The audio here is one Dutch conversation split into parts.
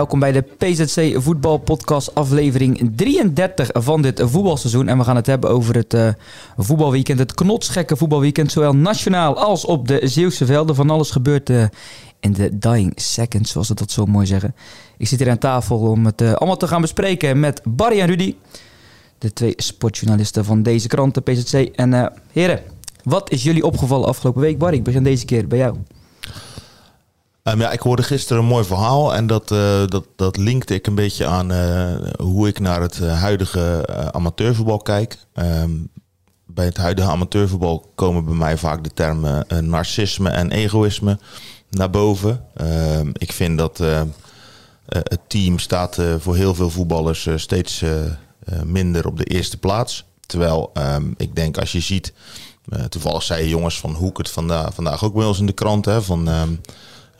Welkom bij de PZC Voetbal Podcast aflevering 33 van dit voetbalseizoen. En we gaan het hebben over het uh, voetbalweekend, het knotsgekke voetbalweekend. Zowel nationaal als op de Zeeuwse velden. Van alles gebeurt uh, in de dying seconds, zoals ze dat zo mooi zeggen. Ik zit hier aan tafel om het uh, allemaal te gaan bespreken met Barry en Rudy. De twee sportjournalisten van deze krant, de PZC. En heren, wat is jullie opgevallen afgelopen week? Barry, ik begin deze keer bij jou. Um, ja, ik hoorde gisteren een mooi verhaal en dat, uh, dat, dat linkte ik een beetje aan uh, hoe ik naar het huidige uh, amateurvoetbal kijk. Um, bij het huidige amateurvoetbal komen bij mij vaak de termen narcisme en egoïsme naar boven. Um, ik vind dat het team staat voor heel veel voetballers steeds minder op de eerste plaats. Terwijl ik denk als je ziet, toevallig zei jongens van Hoek het vandaag, vandaag ook bij ons in de krant, hè, van...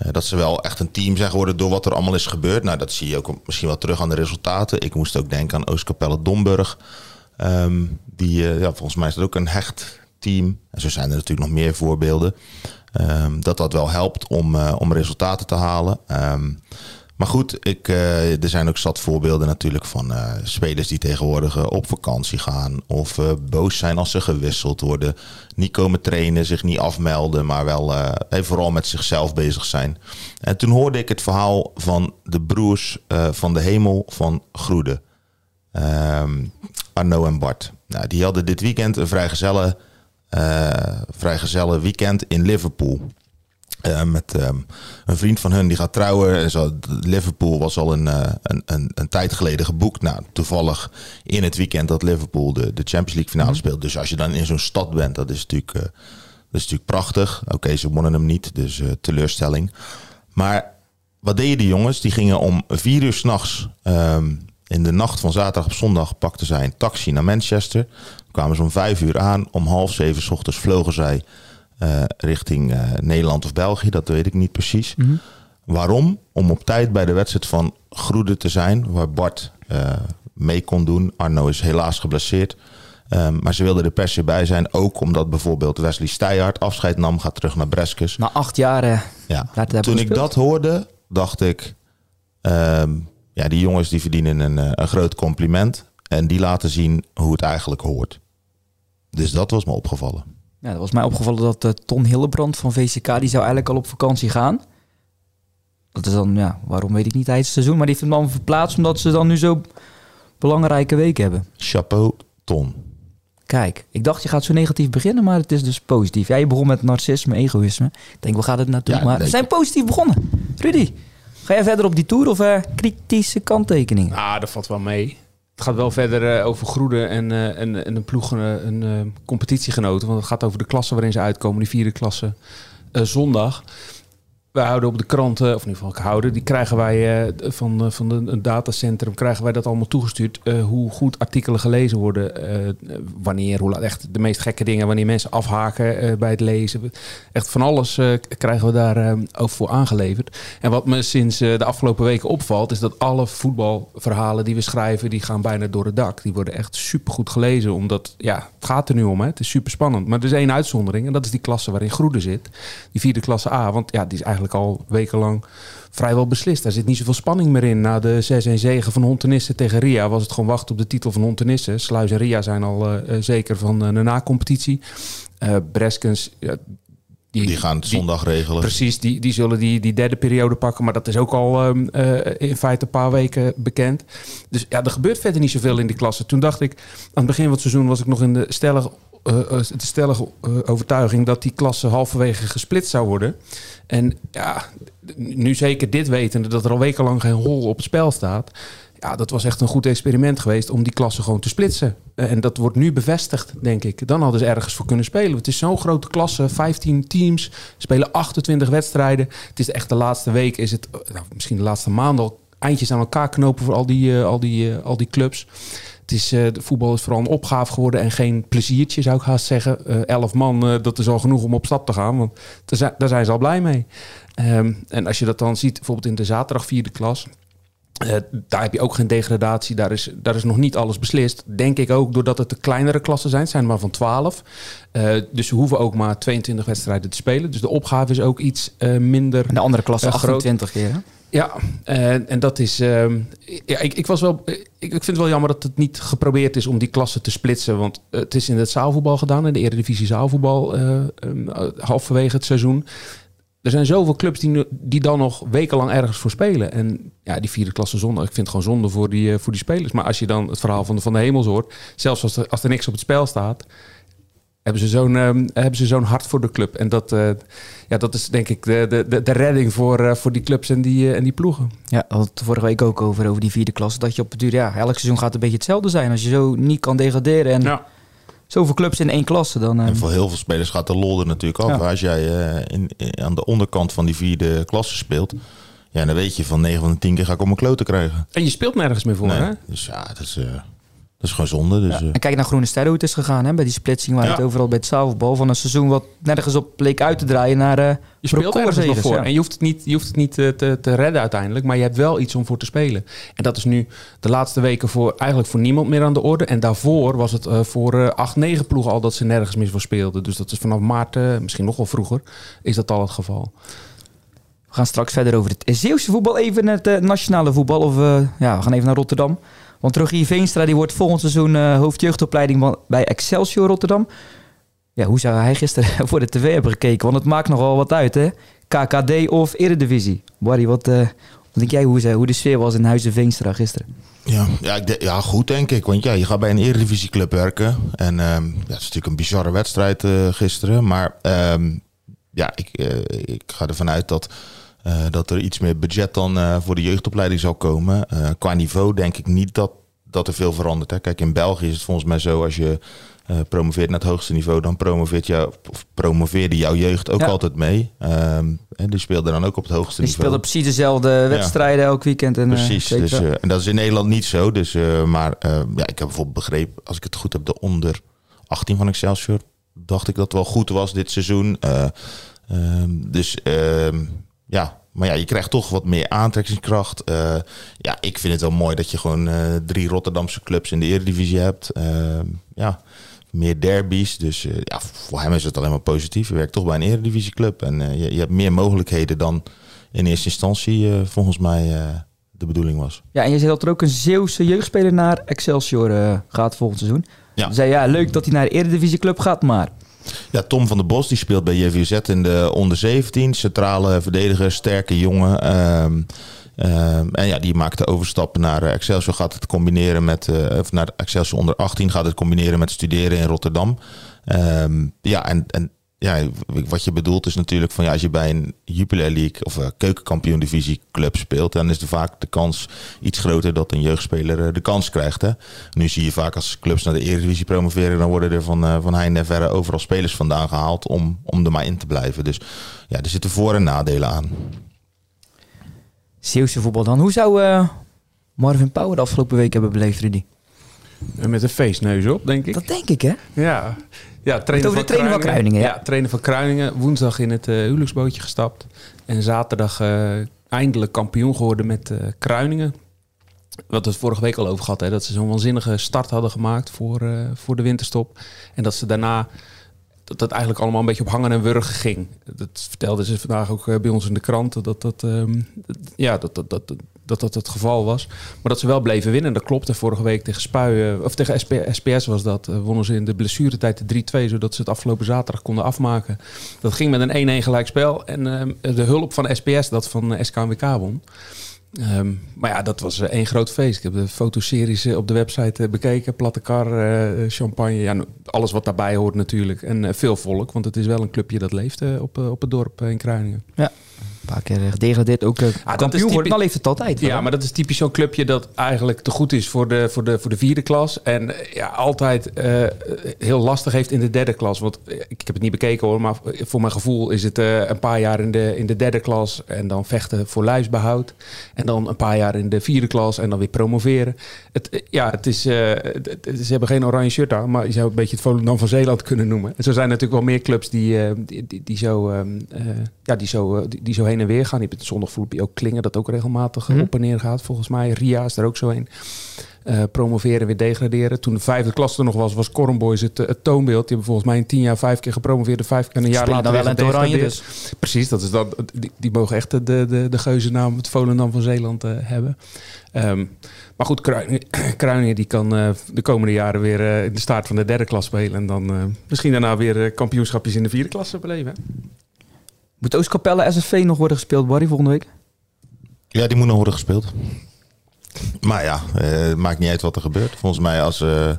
Uh, dat ze wel echt een team zijn geworden door wat er allemaal is gebeurd. Nou, dat zie je ook misschien wel terug aan de resultaten. Ik moest ook denken aan Oostkapelle Domburg. Um, die, uh, ja, volgens mij is dat ook een hecht team. En zo zijn er natuurlijk nog meer voorbeelden. Um, dat dat wel helpt om, uh, om resultaten te halen. Um, maar goed, ik, uh, er zijn ook zat voorbeelden natuurlijk van uh, spelers die tegenwoordig uh, op vakantie gaan. Of boos zijn als ze gewisseld worden. Niet komen trainen, zich niet afmelden, maar wel vooral met zichzelf bezig zijn. En toen hoorde ik het verhaal van de broers van de hemel van Groede. Um, Arno en Bart. Nou, die hadden dit weekend een vrijgezelle, vrijgezelle weekend in Liverpool. Uh, met um, een vriend van hun die gaat trouwen. En zo, Liverpool was al een, uh, een, een, een, tijd geleden geboekt. Nou, toevallig in het weekend dat Liverpool de, de Champions League finale mm. speelt. Dus als je dan in zo'n stad bent, dat is natuurlijk, uh, dat is natuurlijk prachtig. Oké, okay, ze wonnen hem niet, dus teleurstelling. Maar wat deden die jongens? Die gingen om vier uur s'nachts um, in de nacht van zaterdag op zondag pakten zij een taxi naar Manchester. Kwamen ze om vijf uur aan. Om half zeven s ochtends vlogen zij uh, richting uh, Nederland of België, dat weet ik niet precies. Mm -hmm. Waarom? Om op tijd bij de wedstrijd van Groede te zijn, waar Bart uh, mee kon doen. Arno is helaas geblesseerd. Um, maar ze wilden er per se bij zijn. Ook omdat bijvoorbeeld Wesley Steyaert afscheid nam, gaat terug naar Breskes. Na acht jaar. ja. Toen ik dat hoorde, dacht ik... Um, ja, die jongens die verdienen een, een groot compliment. En die laten zien hoe het eigenlijk hoort. Dus dat was me opgevallen. Ja, dat was mij opgevallen dat uh, Ton Hillebrand van VCK, die zou eigenlijk al op vakantie gaan. Dat is dan, ja, waarom weet ik niet tijdens het seizoen. Maar die heeft hem dan verplaatst omdat ze dan nu zo belangrijke week hebben. Chapeau, Ton. Kijk, ik dacht je gaat zo negatief beginnen, maar het is dus positief. Jij begon met narcisme, egoïsme. Ik denk, we gaan het naartoe? Ja, maar we zijn positief begonnen. Rudy, ga jij verder op die tour of uh, kritische kanttekeningen? Ah, dat valt wel mee. Het gaat wel verder uh, over Groede en, en, en een ploeg, uh, een competitiegenoten. Want het gaat over de klasse waarin ze uitkomen, die vierde klasse zondag. Wij houden op de kranten, of in ieder geval houden, die krijgen wij uh, van, uh, van een datacentrum, krijgen wij dat allemaal toegestuurd. Uh, hoe goed artikelen gelezen worden, wanneer, hoe laat, echt de meest gekke dingen, wanneer mensen afhaken bij het lezen. Echt van alles krijgen we daar over voor aangeleverd. En wat me sinds de afgelopen weken opvalt, is dat alle voetbalverhalen die we schrijven, die gaan bijna door het dak. Die worden echt supergoed gelezen, omdat, ja, het gaat er nu om, hè. het is super spannend. Maar er is één uitzondering en dat is die klasse waarin Groede zit. Die vierde klasse A, want ja, die is eigenlijk al wekenlang vrijwel beslist. Daar zit niet zoveel spanning meer in. Na de 6-1 zegen van Hontenisse tegen Ria was het gewoon wachten op de titel van Hontenisse. Sluis en Ria zijn al uh, zeker van uh, de na-competitie. Uh, Breskens... Die, die, gaan het zondag regelen. Precies, die, die zullen die, die derde periode pakken. Maar dat is ook al um, in feite een paar weken bekend. Dus ja, er gebeurt verder niet zoveel in die klasse. Toen dacht ik, aan het begin van het seizoen was ik nog in de stellige uh, de stellige uh, overtuiging dat die klasse halverwege gesplitst zou worden. En ja, nu zeker dit wetende dat er al wekenlang geen hol op spel staat. Ja, dat was echt een goed experiment geweest om die klasse gewoon te splitsen. Eh, en dat wordt nu bevestigd, denk ik. Dan hadden ze ergens voor kunnen spelen. Het is zo'n grote klasse, 15 teams, spelen 28 wedstrijden. Het is echt de laatste week, is het, eh, nou, misschien de laatste maand al eindjes aan elkaar knopen voor al die, al die, al die clubs. Het is, uh, de voetbal is vooral een opgave geworden en geen pleziertje, zou ik haast zeggen. elf man, dat is al genoeg om op stap te gaan, want daar zijn, daar zijn ze al blij mee. Um, en als je dat dan ziet, bijvoorbeeld in de zaterdag vierde klas... Uh, daar heb je ook geen degradatie. Daar is, daar is nog niet alles beslist. Denk ik ook doordat het de kleinere klassen zijn. Het zijn maar van 12. Uh, dus ze hoeven ook maar 22 wedstrijden te spelen. Dus de opgave is ook iets uh, minder. En de andere klasse 28 keer. Hè? Ja, en, dat is. ehm, ja, ik, ik, was wel, ik, vind het wel jammer dat het niet geprobeerd is om die klassen te splitsen. Want het is in het zaalvoetbal gedaan, in de Eredivisie zaalvoetbal, um, halverwege het seizoen. Er zijn zoveel clubs die, die dan nog wekenlang ergens voor spelen. En ja, die vierde klasse zonde. Ik vind het gewoon zonde voor die, voor die spelers. Maar als je dan het verhaal van de, van de hemels hoort, zelfs als er, als er niks op het spel staat, hebben ze zo'n um, hebben ze zo'n hart voor de club. En dat, uh, ja, dat is denk ik de, de, de redding voor, uh, voor die clubs en die, uh, en die ploegen. Ja, we hadden het vorige week ook over, over die vierde klasse. Dat je op het duur, ja, elk seizoen gaat een beetje hetzelfde zijn. Als je zo niet kan degraderen en ja. zoveel clubs in één klasse. Dan, en voor heel veel spelers gaat de lol er natuurlijk af. Ja. Als jij in, in, aan de onderkant van die vierde klasse speelt... Ja, dan weet je van 9 van de 10 keer ga ik op mijn kloten krijgen. En je speelt nergens meer voor, nee. hè? Dus ja, dat is... Dat is gewoon zonde. Dus, ja. En kijk naar Groene Sterren hoe het is gegaan hè, bij die splitsing. Waar ja. het overal bij het zaalvoetbal van een seizoen wat nergens op bleek uit te draaien naar uh, Je speelt ergens nog voor. Ja. En je hoeft het niet, je hoeft het niet te, te, te, redden uiteindelijk. Maar je hebt wel iets om voor te spelen. En dat is nu de laatste weken voor, eigenlijk voor niemand meer aan de orde. En daarvoor was het uh, voor uh, acht, negen ploegen al dat ze nergens meer voor speelden. Dus dat is vanaf maart, uh, misschien nog wel vroeger, is dat al het geval. We gaan straks verder over het Zeeuwse voetbal. Even het uh, nationale voetbal. Of uh, ja, we gaan even naar Rotterdam. Want Rogier Veenstra die wordt volgend seizoen uh, hoofdjeugdopleiding bij Excelsior Rotterdam. Ja, hoe zou hij gisteren voor de tv hebben gekeken? Want het maakt nogal wat uit, hè? KKD of Eredivisie. Barry, wat, uh, wat denk jij hoe, hoe de sfeer was in Huizen Veenstra gisteren? Ja, ja, ik ja, goed denk ik. Want ja, je gaat bij een Eredivisieclub werken. En um, ja, het is natuurlijk een bizarre wedstrijd uh, gisteren. Maar um, ja, ik, ik ga ervan uit dat... Uh, dat er iets meer budget dan uh, voor de jeugdopleiding zal komen. Uh, qua niveau denk ik niet dat, dat er veel verandert. Hè. Kijk, in België is het volgens mij zo als je promoveert naar het hoogste niveau, dan promoveert jou, of promoveerde jouw jeugd ook ja. altijd mee. Um, en die speelde dan ook op het hoogste die niveau. Die speelde precies dezelfde wedstrijden ja. elk weekend. En, precies, dus, en dat is in Nederland niet zo. Dus, maar ja, ik heb bijvoorbeeld begrepen, als ik het goed heb, de onder 18 van Excelsior, dacht ik dat wel goed was dit seizoen. Um, dus ja, maar ja, je krijgt toch wat meer aantrekkingskracht. Uh, ja, ik vind het wel mooi dat je gewoon uh, drie Rotterdamse clubs in de Eredivisie hebt. Uh, ja, meer derbies. Dus ja, voor hem is het alleen maar positief. Je werkt toch bij een Eredivisieclub. En je, je, hebt meer mogelijkheden dan in eerste instantie volgens mij de bedoeling was. Ja, en je zei dat er ook een Zeeuwse jeugdspeler naar Excelsior gaat volgend seizoen. Ja. Zei ja, leuk dat hij naar de Eredivisieclub gaat, maar... Ja, Tom van der Bos die speelt bij JVZ in de onder 17. Centrale verdediger, sterke jongen. Um, um, en ja, die maakt de overstap naar Excelsior. Gaat het combineren met, uh, of naar Excelsior onder 18. Gaat het combineren met studeren in Rotterdam. Um, ja, en, en ja, wat je bedoelt is natuurlijk van ja, als je bij een Jupiler League of uh, keukenkampioen divisie club speelt, dan is er vaak de kans iets groter dat een jeugdspeler uh, de kans krijgt. Hè? Nu zie je vaak als clubs naar de Eredivisie promoveren, dan worden er van, uh, van heinde en verre overal spelers vandaan gehaald om, om er maar in te blijven. Dus ja, er zitten voor- en nadelen aan. Zeeuwse voetbal dan. Hoe zou Marvin Pauwer de afgelopen week hebben beleefd, Rudy? Met een feestneus op, denk ik. Dat denk ik, hè? Ja. Ja, trainer van, trainer van Kruiningen. Ja. ja, trainer van Kruiningen. Woensdag in het uh, huwelijksbootje gestapt. En zaterdag uh, eindelijk kampioen geworden met uh, Kruiningen. Wat we het vorige week al over gehad. Hè, dat ze zo'n waanzinnige start hadden gemaakt voor, voor de winterstop. En dat ze daarna... Dat dat eigenlijk allemaal een beetje op hangen en wurgen ging. Dat vertelden ze vandaag ook bij ons in de krant. Dat dat, um, ja, dat, dat, dat, dat dat het geval was. Maar dat ze wel bleven winnen. Dat klopte vorige week tegen Spuien, of tegen SP, SPS was dat. Uh, wonnen ze in de blessuretijd de 3-2, zodat ze het afgelopen zaterdag konden afmaken. Dat ging met een 1-1 gelijkspel. En uh, de hulp van SPS, dat van SKWK won. Um, maar ja, dat was één groot feest. Ik heb de fotoseries op de website bekeken. Platte kar, champagne, ja, alles wat daarbij hoort natuurlijk. En veel volk, want het is wel een clubje dat leeft op, op het dorp in Kruiningen. Ja. Een paar keer gedegradeerd. Ook dat is kampioen worden. Dan leeft het altijd. Ja, maar dat is typisch zo'n clubje dat eigenlijk te goed is voor de, voor de, voor de vierde klas. En eh, ja, altijd eh, heel lastig heeft in de derde klas. Want eh, ik heb het niet bekeken hoor, maar voor mijn gevoel is het eh, een paar jaar in de, in de derde klas. En dan vechten voor lijfsbehoud. En dan een paar jaar in de vierde klas en dan weer promoveren. Het, eh, ja, het is, eh, het- ze hebben geen oranje shirt aan, maar je zou een beetje het Volendam van Zeeland kunnen noemen. En zo zijn er natuurlijk wel meer clubs die, eh, die, die, die zo, ehm, eh, ja, die, zo, eh, die, die zo heen en weer gaan. Je hebt het zondagvoetbal ook Klingen, dat ook regelmatig eh, Mhm. op en neer gaat. Volgens mij Ria is er ook zo een. Eh, promoveren, weer degraderen. Toen de vijfde klas er nog was, was Cornboys het, eh, het toonbeeld. Die hebben volgens mij in tien jaar vijf keer gepromoveerd. Vijf, en een jaar later dan wel in het oranje dus. Precies, dat is dan, die, die mogen echt de, de, de geuzennaam het Volendam van Zeeland hebben. Ehm, maar goed, Kruinier, Kruinier die kan de komende jaren weer in de staart van de derde klas spelen. En dan misschien daarna weer kampioenschapjes in de vierde klasse beleven. hè? Moet Oostkapelle SSV nog worden gespeeld, Barry, volgende week? Ja, die moet nog worden gespeeld. Maar ja, eh, het maakt niet uit wat er gebeurt. Volgens mij als, eh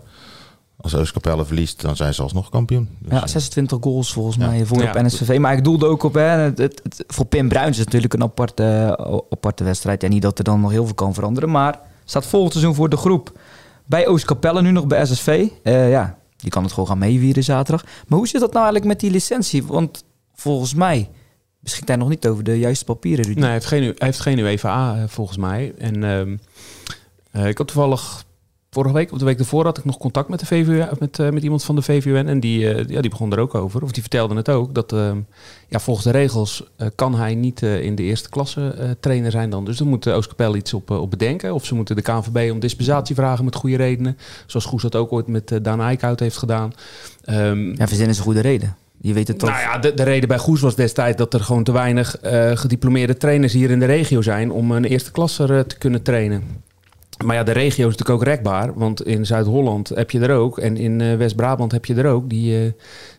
als Oostkapelle verliest, dan zijn ze alsnog kampioen. Dus, Ja, eh, 26 goals volgens Ja. mij voor Ja. op NSV. Maar ik doelde ook op, hè, het, het, het- voor Pim Bruins is het natuurlijk een aparte, eh, aparte wedstrijd. En niet dat er dan nog heel veel kan veranderen. Maar staat volgend seizoen voor de groep bij Oostkapelle, nu nog bij SSV. Eh, ja, die kan het gewoon gaan meewieren zaterdag. Maar hoe zit dat nou eigenlijk met die licentie? Want volgens mij beschikt hij nog niet over de juiste papieren. Rudy. Nee, hij heeft geen, hij heeft geen UEFA eh, volgens mij. En ehm, eh, ik had toevallig vorige week, of de week ervoor, had ik nog contact met, de VVU, met, eh, met iemand van de VVUN. En die, ja, die begon er ook over, of die vertelde het ook, dat ehm, ja, volgens de regels kan hij niet in de eerste klasse trainer zijn dan. Dus dan moet Oostkapel iets op, op bedenken. Of ze moeten de KNVB om dispensatie vragen met goede redenen. Zoals Goes dat ook ooit met Daan Eickhout heeft gedaan. Ehm, Ja, verzin is een goede reden. Je weet het toch. nou ja, de, de reden bij Goes was destijds dat er gewoon te weinig eh, gediplomeerde trainers hier in de regio zijn om een eerste klasser eh, te kunnen trainen. Maar ja, de regio is natuurlijk ook rekbaar, want in Zuid-Holland heb je er ook en in eh, West-Brabant heb je er ook die,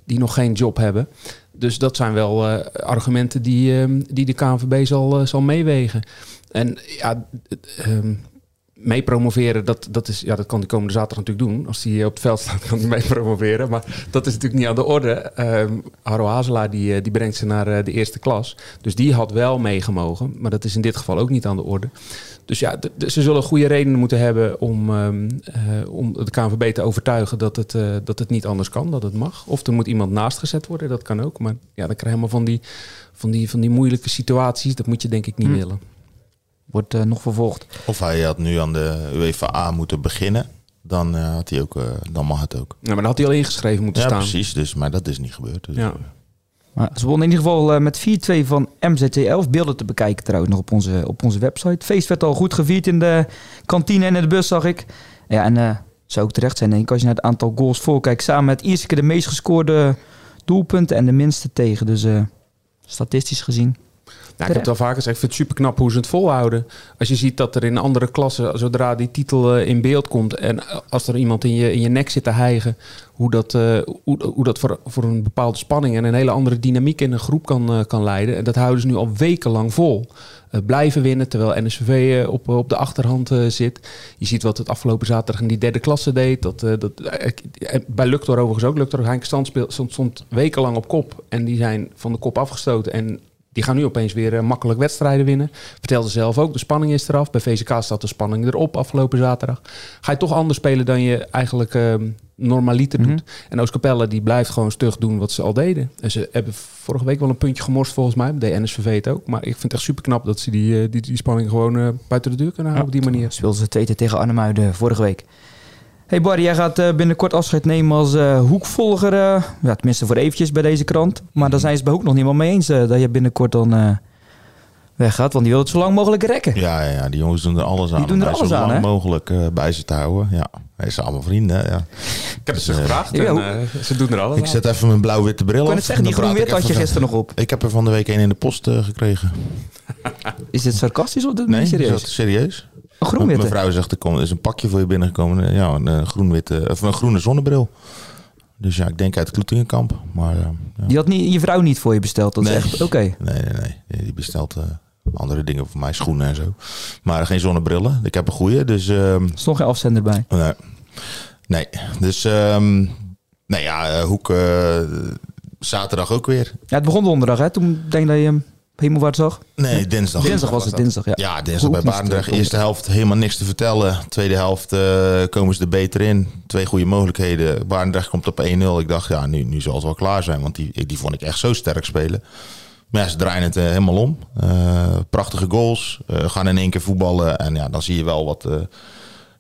die nog geen job hebben. Dus dat zijn wel argumenten die, eh, die de KNVB zal, zal meewegen. En ja, ehm, mee promoveren, dat, dat, is, ja, dat kan die komende zaterdag natuurlijk doen. Als hij op het veld staat, kan hij mee promoveren. Maar dat is natuurlijk niet aan de orde. Ehm Harro Hazelaar die, eh, die brengt ze naar eh, de eerste klas. Dus die had wel meegemogen. Maar dat is in dit geval ook niet aan de orde. Dus ja, ze zullen goede redenen moeten hebben om, eh, om de KNVB te overtuigen dat het, dat het niet anders kan, dat het mag. Of er moet iemand naast gezet worden, dat kan ook. Maar ja, dan krijg je helemaal van die, van die, van die moeilijke situaties. Dat moet je denk ik niet Hm. willen. Wordt eh, nog vervolgd. Of hij had nu aan de UEFA A moeten beginnen, dan, eh, had hij ook, eh, dan mag het ook. Ja, maar dan had hij al ingeschreven moeten Ja, staan. precies. Dus, maar dat is niet gebeurd. Dus, Ja. Maar ze wonnen in ieder geval met 4-2 van MZT11. Beelden te bekijken trouwens nog op onze, op onze website. Feest werd al goed gevierd in de kantine en in de bus, zag ik. Ja, en eh, het zou ook terecht zijn, denk ik, als je naar het aantal goals voorkijkt. Samen met Ierseke de meest gescoorde doelpunten en de minste tegen. Dus eh, statistisch gezien. Ja, ik heb het wel vaker gezegd, ik vind het super knap hoe ze het volhouden. Als je ziet dat er in andere klassen, zodra die titel eh, in beeld komt... en als er iemand in je, in je nek zit te hijgen... hoe dat, eh, hoe, hoe dat voor, voor een bepaalde spanning en een hele andere dynamiek in een groep kan, eh, kan leiden. En dat houden ze nu al wekenlang vol. Eh, blijven winnen, terwijl NSV eh, op, op de achterhand eh, zit. Je ziet wat het afgelopen zaterdag in die derde klasse deed. Dat, eh, dat, eh, bij Luctor overigens ook. Luctor Heinke Stand stond wekenlang op kop. En die zijn van de kop afgestoten. En die gaan nu opeens weer eh, makkelijk wedstrijden winnen. Vertelde zelf ook, de spanning is eraf. Bij VCK staat de spanning erop afgelopen zaterdag. Ga je toch anders spelen dan je eigenlijk ehm, normaliter Mhm. doet. En Oostkapelle die blijft gewoon stug doen wat ze al deden. En ze hebben vorige week wel een puntje gemorst volgens mij. De NSVV het ook. Maar ik vind het echt super knap dat ze die, eh, die, die spanning gewoon eh, buiten de deur kunnen houden op die manier. Speelden ze 2 tegen Arnhemuiden vorige week. Hey Barry, jij gaat eh, binnenkort afscheid nemen als eh, hoekvolger. eh, ja, tenminste voor eventjes bij deze krant. Maar daar zijn ze bij Hoek nog niet wel mee eens dat je binnenkort dan eh, weggaat. Want die wil het zo lang mogelijk rekken. Ja, ja, ja, die jongens doen er alles aan. doen er alles zo aan, lang hè? mogelijk eh, bij ze te houden. Ja, hij zijn allemaal vrienden. Ja. Ik heb het ze Dus, gevraagd en hoe- eh, ze doen er alles Ik aan. zet even mijn blauw-witte bril Ik af. kon het zeggen, die groen-wit had je gisteren nog op. Ik heb er van de week een in de post gekregen. Is dit sarcastisch of dit Nee, is serieus? dat serieus? Groen-witte? Mevrouw zegt, er komt- is een pakje voor je binnengekomen. Ja, een, eh, groen-witte, of een groene zonnebril. Dus ja, ik denk uit Kloetingenkamp. Maar eh, ja. Die had niet, je vrouw niet voor je besteld. Dat Nee. is echt oké. Nee, nee, nee. Die bestelt eh, andere dingen voor mij, schoenen en zo. Maar geen zonnebrillen. Ik heb een goede, dus... ehm, Er stond geen afzender bij. nee. nee. Dus... ehm nee, ja, eh, Hoek... eh, zaterdag ook weer. Ja, het begon donderdag, hè? Toen denk ik dat je hem Hemelvaartsdag? Nee, dinsdag. Dinsdag was het, dinsdag, ja. Ja, dinsdag bij Barendrecht. Eerste helft helemaal niks te vertellen. Tweede helft eh, komen ze er beter in. Twee goede mogelijkheden. Barendrecht komt op 1-0. Ik dacht, ja, nu, nu zal het wel klaar zijn. Want die, die vond ik echt zo sterk spelen. Maar ja, ze draaien het eh, helemaal om. Eh, prachtige goals. Gaan in één keer voetballen. En ja, dan zie je wel wat...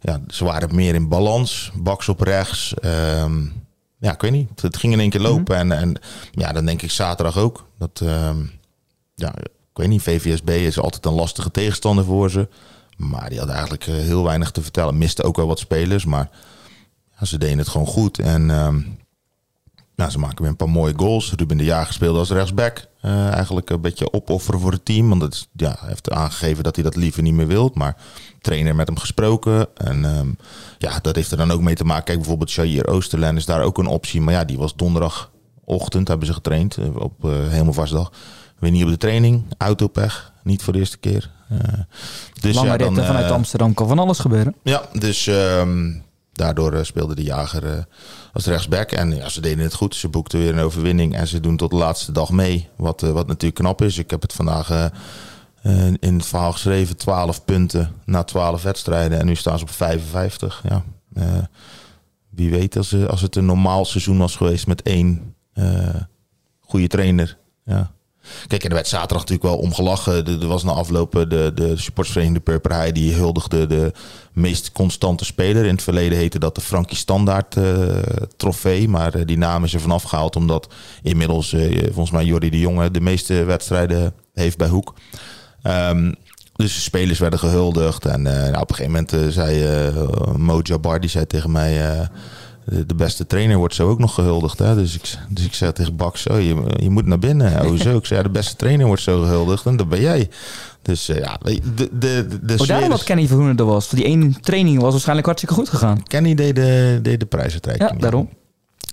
ja, ze waren meer in balans. Baks op rechts. Ehm, ja, ik weet niet. Het ging in één keer lopen. en, en ja, dan denk ik zaterdag ook. Dat, ehm, ja, ik weet niet, VVSB is altijd een lastige tegenstander voor ze. Maar die hadden eigenlijk eh, heel weinig te vertellen. Misten ook wel wat spelers, maar ja, ze deden het gewoon goed. En ehm, nou, ze maken weer een paar mooie goals. Ruben de Jager speelde als rechtsback. Eh, eigenlijk een beetje opofferen voor het team. Want het, ja, hij heeft aangegeven dat hij dat liever niet meer wil. Maar trainer met hem gesproken. En ehm, ja, dat heeft er dan ook mee te maken. Kijk, bijvoorbeeld Shahir Oosterland is daar ook een optie. Maar ja, die was donderdagochtend, hebben ze getraind. eh, Op uh, Hemelvastdag. Weer niet op de training. Autopech. Niet voor de eerste keer. Eh, dus Lange ja, dan, ritten vanuit eh, Amsterdam kan van alles gebeuren. ja, dus ehm, daardoor eh, speelde de jager als rechtsback. En ja, ze deden het goed. Ze boekten weer een overwinning. En ze doen tot de laatste dag mee. Wat, wat natuurlijk knap is. Ik heb het vandaag in het verhaal geschreven. 12 punten na 12 wedstrijden. En nu staan ze op 55. Ja, wie weet als, als het een normaal seizoen was geweest met één eh, goede trainer. Ja. Kijk, en er werd zaterdag natuurlijk wel omgelachen. Er was na afloop eh, de, de supportsvereniging De Purperij... die huldigde de meest constante speler. In het verleden heette dat de Frankie Standaard eh, trofee. Maar eh, die naam is er vanaf gehaald... omdat inmiddels, volgens mij, Jordi de Jonge... de meeste wedstrijden heeft bij Hoek. Ehm, dus de spelers werden gehuldigd. En nou, op een gegeven moment zei eh Mo Jabbar... die zei tegen mij... de beste trainer wordt zo ook nog gehuldigd. Hè? Dus, ik, dus ik zei tegen Baks, oh, je, je moet naar binnen. Oh, zo. Ik zei, ja, de beste trainer wordt zo gehuldigd. En dat ben jij. Dus eh, ja, de, de, de, de Oh, daarom dat Kenny Verhoeven er was. Voor die ene training was waarschijnlijk hartstikke goed gegaan. Kenny deed de, deed de prijsuitreiking. Ja, daarom.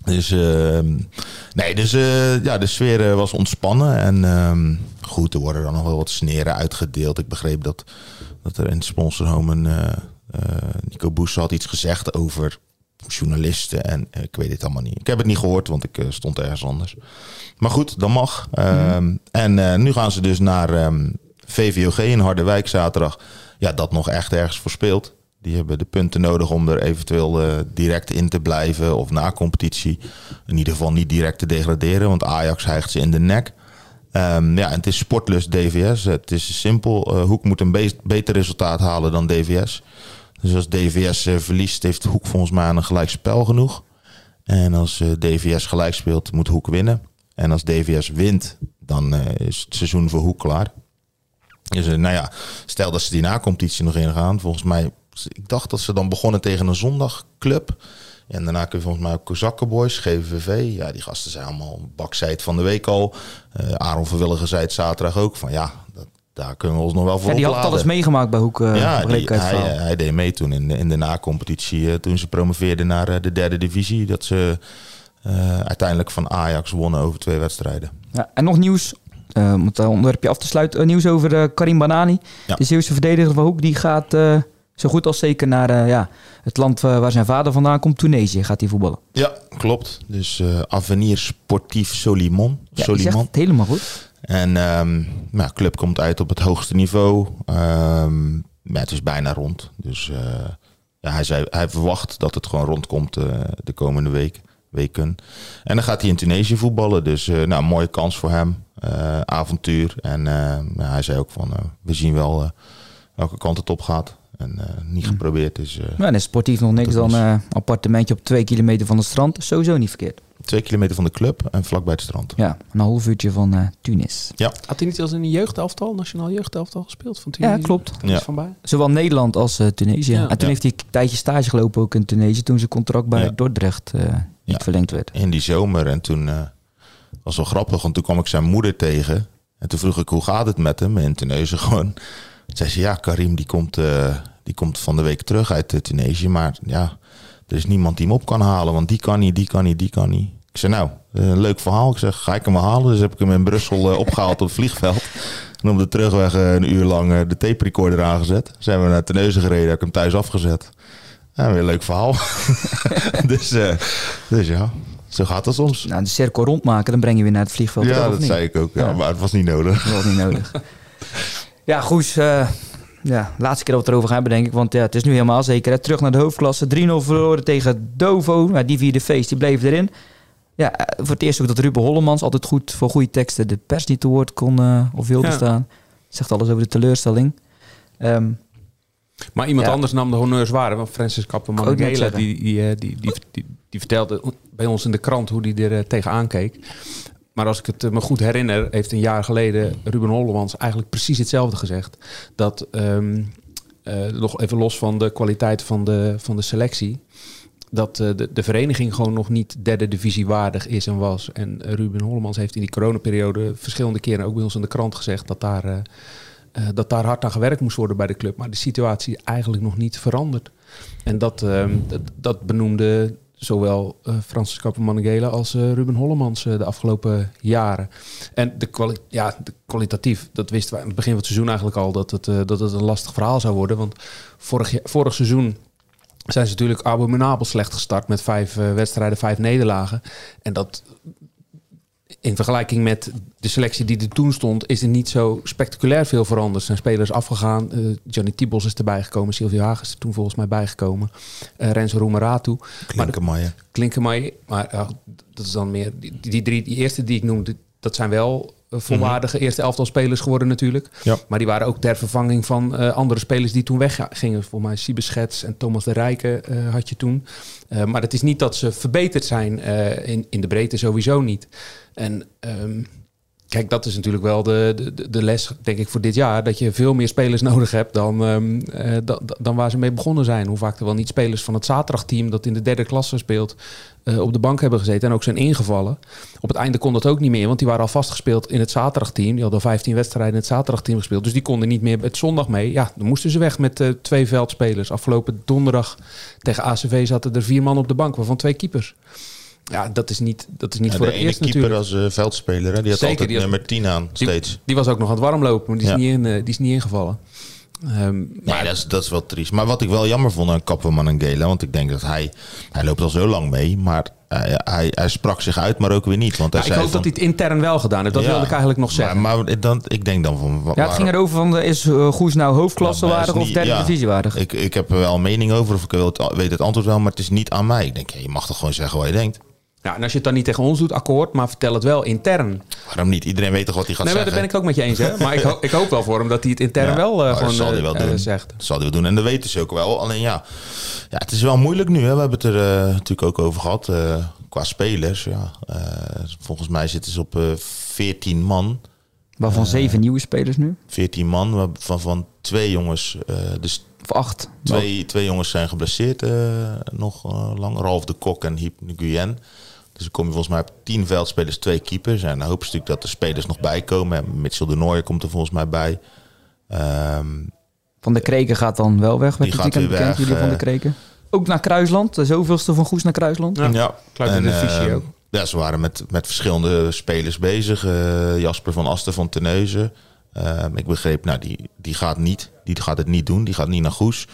Dus, ehm, nee, dus eh, ja, de sfeer eh, was ontspannen. En ehm, goed, er worden dan nog wel wat sneren uitgedeeld. Ik begreep dat, dat er in het sponsorhome een, Nico Boes had iets gezegd over journalisten. En eh, ik weet het allemaal niet. Ik heb het niet gehoord, want ik eh, stond ergens anders. Maar goed, dat mag. Ehm, En eh, nu gaan ze dus naar ehm, VVOG in Harderwijk zaterdag. Ja, dat nog echt ergens voor speelt. Die hebben de punten nodig om er eventueel direct in te blijven of na competitie. In ieder geval niet direct te degraderen, want Ajax hijgt ze in de nek. Ehm, ja, het is sportlust DVS. Het is simpel. Hoek moet een be- beter resultaat halen dan DVS. Dus als DVS eh, verliest, heeft Hoek volgens mij een gelijk spel genoeg. En als eh, DVS gelijk speelt, moet Hoek winnen. En als DVS wint, dan eh, is het seizoen voor Hoek klaar. Dus nou ja, stel dat ze die na-competitie nog ingaan. Volgens mij, ik dacht dat ze dan begonnen tegen een zondagclub. En daarna kun je volgens mij ook Kozakkenboys, GVV. Ja, die gasten zijn allemaal bakzijd van de week al. Eh Aaron Verwilligen zei het zaterdag ook. Van ja, daar kunnen we ons nog wel voor Ja, die had opladen. alles meegemaakt bij Hoek. eh, Ja, die, hij, eh, hij deed mee toen in de, in de na-competitie. eh, toen ze promoveerden naar de derde divisie. Dat ze uiteindelijk van Ajax wonnen over twee wedstrijden. Ja, en nog nieuws, om het onderwerpje af te sluiten. nieuws over Karim Banani. Ja. De Zeeuwse verdediger van Hoek. Die gaat zo goed als zeker naar ja, het land waar zijn vader vandaan komt. Tunesië gaat hij voetballen. Ja, klopt. Dus Avenir Sportief Solimon. Ja, Solimon. zegt het helemaal goed. En ehm nou, de club komt uit op het hoogste niveau. Ja, het is bijna rond. Dus eh, ja, hij, zei, hij verwacht dat het gewoon rondkomt eh, de komende week, weken. En dan gaat hij in Tunesië voetballen. Dus eh, nou, mooie kans voor hem. Avontuur. En hij zei ook van, we zien wel welke kant het op gaat. En niet geprobeerd is eh, Ja, en is sportief nog niks dan een appartementje op twee kilometer van het strand. Sowieso niet verkeerd. Twee kilometer van de club en vlakbij het strand. Ja, een half uurtje van eh, Tunis. Had hij niet als in een jeugdelftal, nationaal jeugdelftal gespeeld van Ja, Tunesië? klopt. Is Ja. Van. Zowel Nederland als eh, Tunesië. Ja. En toen Ja. heeft hij een tijdje stage gelopen ook in Tunesië. Toen zijn contract bij Ja. Dordrecht eh, niet Ja. verlengd werd. in die zomer. En toen eh, was wel grappig, want toen kwam ik zijn moeder tegen. En toen vroeg ik hoe gaat het met hem in Tunesië gewoon. Toen zei ze ja, Karim die komt, eh, die komt van de week terug uit Tunesië. Maar ja, er is niemand die hem op kan halen. Want die kan niet, die kan niet, die kan niet. Ik zei nou, eh, een leuk verhaal. Ik zeg, ga ik hem halen? Dus heb ik hem in Brussel eh, opgehaald op het vliegveld. En op de terugweg eh, een uur lang eh, de tape recorder aangezet. Zijn we naar Terneuzen gereden, heb ik hem thuis afgezet. Ja, weer een leuk verhaal. dus, eh, dus ja. zo gaat dat soms. Nou, de cirkel rondmaken, dan breng je weer naar het vliegveld. ja, dat zei ik ook. Ja, Ja. Maar het was niet nodig. Was niet nodig. ja, Goes. eh, ja, laatste keer dat we het erover gaan hebben, denk ik. Want ja, het is nu helemaal zeker. Hè. Terug naar de hoofdklasse. 3-0 verloren tegen Dovo. Nou, die vierde feest, die bleef erin. Ja, eh, voor het eerst ook dat Ruben Hollemans altijd goed voor goede teksten de pers niet te woord kon eh, of wilde Ja. staan. Zegt alles over de teleurstelling. Ehm, Maar iemand Ja. anders nam de honneurs waar. Want Francis zeggen. die, die, eh, die, die, die, die vertelde bij ons in de krant hoe hij er tegenaan keek. Maar als ik het me goed herinner, heeft een jaar geleden Ruben Hollemans eigenlijk precies hetzelfde gezegd. Dat, ehm, eh, nog even los van de kwaliteit van de, van de selectie, dat eh, de, de vereniging gewoon nog niet derde divisie waardig is en was. En eh, Ruben Hollemans heeft in die coronaperiode verschillende keren ook bij ons in de krant gezegd dat daar, eh, dat daar hard aan gewerkt moest worden bij de club. Maar de situatie eigenlijk nog niet veranderd. En dat, ehm, dat, benoemde zowel eh Francis Kappermannegela als Ruben Hollemans de afgelopen jaren. En de, kwali ja, de kwalitatief, dat wisten we aan het begin van het seizoen eigenlijk al, dat het, dat het een lastig verhaal zou worden. Want vorig, vorig seizoen zijn ze natuurlijk abominabel slecht gestart met vijf eh, wedstrijden, vijf nederlagen. En dat in vergelijking met de selectie die er toen stond, is er niet zo spectaculair veel veranderd. Er zijn spelers afgegaan. Eh Johnny Tibos is erbij gekomen. Sylvia Hagen is er toen volgens mij bijgekomen. Eh Renzo Roemeratu. Klinkenmaier. Klinkenmaier. Maar ja, dat is dan meer... Die, die drie, die eerste die ik noemde, dat zijn wel eh, volwaardige eerste elftal spelers geworden natuurlijk. Ja. Maar die waren ook ter vervanging van eh, andere spelers die toen weggingen. Volgens mij Siebe Schets en Thomas de Rijken eh, had je toen. Maar het is niet dat ze verbeterd zijn in, in de breedte sowieso niet. En ehm, kijk, dat is natuurlijk wel de, de, de les, denk ik, voor dit jaar. Dat je veel meer spelers nodig hebt dan, da- da- dan waar ze mee begonnen zijn. Hoe vaak er wel niet spelers van het zaterdagteam dat in de derde klasse speelt... eh, op de bank hebben gezeten en ook zijn ingevallen. Op het einde kon dat ook niet meer, want die waren al vastgespeeld in het zaterdagteam. Die hadden al 15 wedstrijden in het zaterdagteam gespeeld. Dus die konden niet meer het zondag mee. Ja, dan moesten ze weg met eh, twee veldspelers. Afgelopen donderdag tegen ACV zaten er vier man op de bank, waarvan twee keepers. Ja, dat is niet, dat is niet Ja, voor de het eerst keeper natuurlijk. als eh, veldspeler, hè? die had Zeker, altijd die had- nummer 10 aan, Die- steeds. Die was ook nog aan het warmlopen, maar die is, Ja. niet, in, eh, die is niet ingevallen. Ehm, Nee, maar dat is, dat is wel triest. Maar wat ik wel jammer vond aan Kapperman en Gela, want ik denk dat hij, hij loopt al zo lang mee, maar hij, hij, hij sprak zich uit, maar ook weer niet. Want hij ja, ik zei hoop van, dat hij het intern wel gedaan heeft. Dat Ja, wilde ik eigenlijk nog zeggen. Maar, maar dan, ik denk dan van... ja, het ging erover van, eh, is uh, Goes nou hoofdklasse Ja, maar waardig of derde ja. divisie waardig? ik, ik heb er wel een mening over, of ik weet het antwoord wel, maar het is niet aan mij. Ik denk, ja, je mag toch gewoon zeggen wat je denkt. Ja, en als je het dan niet tegen ons doet, akkoord, maar vertel het wel intern. Waarom niet? Iedereen weet toch wat hij gaat Nee, zeggen? dat ben ik ook met je eens. Hè? Maar ik, ho- ik hoop wel voor hem dat hij het intern Ja, wel eh, dat gewoon zal hij eh, wel eh, doen. zegt. Dat zal hij wel doen. En dat weten ze ook wel. Alleen ja, ja het is wel moeilijk nu. Hè. We hebben het er eh, natuurlijk ook over gehad. eh, qua spelers. Ja. Eh, volgens mij zitten ze op eh 14 man. Waarvan zeven nieuwe spelers nu? 14 man. Waarvan van twee jongens. eh, dus Of acht? twee, twee jongens zijn geblesseerd eh, nog eh, lang. Ralf de Kok en Hiep Nguyen. Dus dan kom je volgens mij op 10 veldspelers, twee keepers. En dan hopen ze natuurlijk dat de spelers nog bijkomen. En Mitchell de Nooijer komt er volgens mij bij. Ehm, Van de Kreken gaat dan wel weg. Werd Die het gaat weekend bekend, jullie van de eh. Kreken. Ook naar Kruisland. De zoveelste van Goes naar Kruisland. Ja, Ja, de divisie eh, ook. Ja, ze waren met, met verschillende spelers bezig. Eh, Jasper van Asten van Teneuzen. Eh, ik begreep, nou, die, die gaat niet. Die gaat het niet doen. Die gaat niet naar Goes.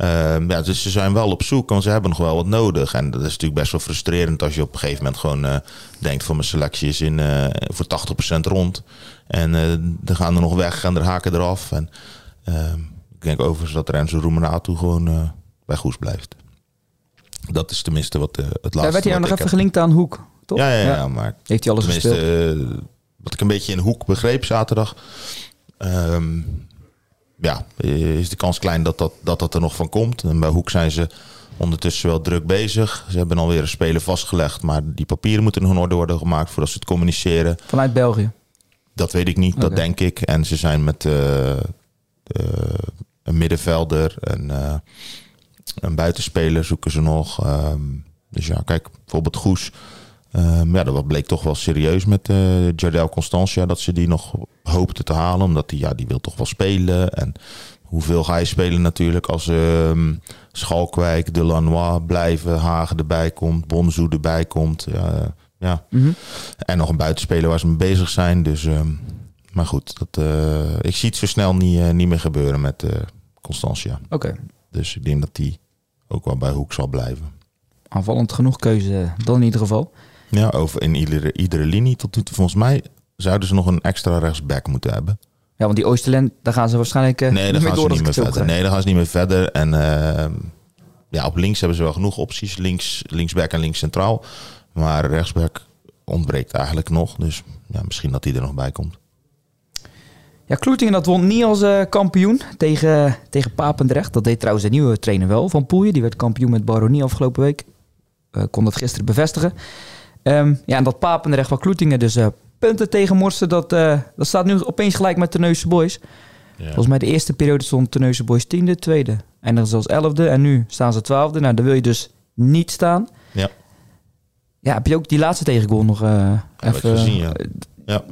Eh, ja, dus ze zijn wel op zoek, want ze hebben nog wel wat nodig. En dat is natuurlijk best wel frustrerend als je op een gegeven moment gewoon eh, denkt van mijn selectie is in, eh, voor 80% rond. En eh dan gaan er nog weg en er haken eraf. En eh, ik denk overigens dat Renzo Roemenatu gewoon eh, bij Goes blijft. Dat is tenminste wat eh, het laatste Daar werd hij nog even heb. gelinkt aan Hoek, toch? Ja, ja, ja, maar Heeft hij alles gespeeld? eh, wat ik een beetje in hoek begreep zaterdag. ehm, ja, is de kans klein dat dat, dat dat er nog van komt. En bij Hoek zijn ze ondertussen wel druk bezig. Ze hebben alweer een speler vastgelegd, maar die papieren moeten nog in orde worden gemaakt voordat ze het communiceren. Vanuit België. Dat weet ik niet, dat denk ik. En ze zijn met eh, eh, een middenvelder, een, eh, een buitenspeler zoeken ze nog. Ehm, dus ja, kijk, bijvoorbeeld Goes. Ehm, ja, dat bleek toch wel serieus met eh Jardel Constantia. Dat ze die nog hoopte te halen. Omdat hij, ja, die wil toch wel spelen. En hoeveel ga je spelen natuurlijk als ehm Schalkwijk, Delanois blijven. Hagen erbij komt, Bonzoe erbij komt. Ja, ja. Mhm. En nog een buitenspeler waar ze mee bezig zijn. Dus, ehm, maar goed, dat, eh, ik zie het zo snel niet, eh, niet meer gebeuren met eh Constantia. Oké. Dus ik denk dat die ook wel bij Hoek zal blijven. Aanvallend genoeg keuze dan in ieder geval. Ja, over in iedere, iedere linie tot nu toe. Volgens mij zouden ze nog een extra rechtsback moeten hebben. Ja, want die Oosterland, daar gaan ze waarschijnlijk eh, Nee, daar gaan ze niet meer verder. Nee, daar gaan ze niet meer verder. En ehm, ja, op links hebben ze wel genoeg opties. Links, linksback en links centraal. Maar rechtsback ontbreekt eigenlijk nog. Dus ja, misschien dat die er nog bij komt. Ja, Kloetingen dat won niet als eh, kampioen tegen, tegen Papendrecht. Dat deed trouwens de nieuwe trainer wel van Poelje. Die werd kampioen met Baronie afgelopen week. Eh, kon dat gisteren bevestigen. Ehm, ja, en dat Papendrecht van Kloetingen dus eh, punten tegen Morsen. Dat, eh, dat staat nu opeens gelijk met Terneuzen Boys. Volgens mij de eerste periode stond Terneuzen Boys tiende, tweede. Eindigden ze als elfde en nu staan ze twaalfde. Nou, daar wil je dus niet staan. Ja. Ja, heb je ook die laatste tegengoal nog eh ik gezien, ja. Ja.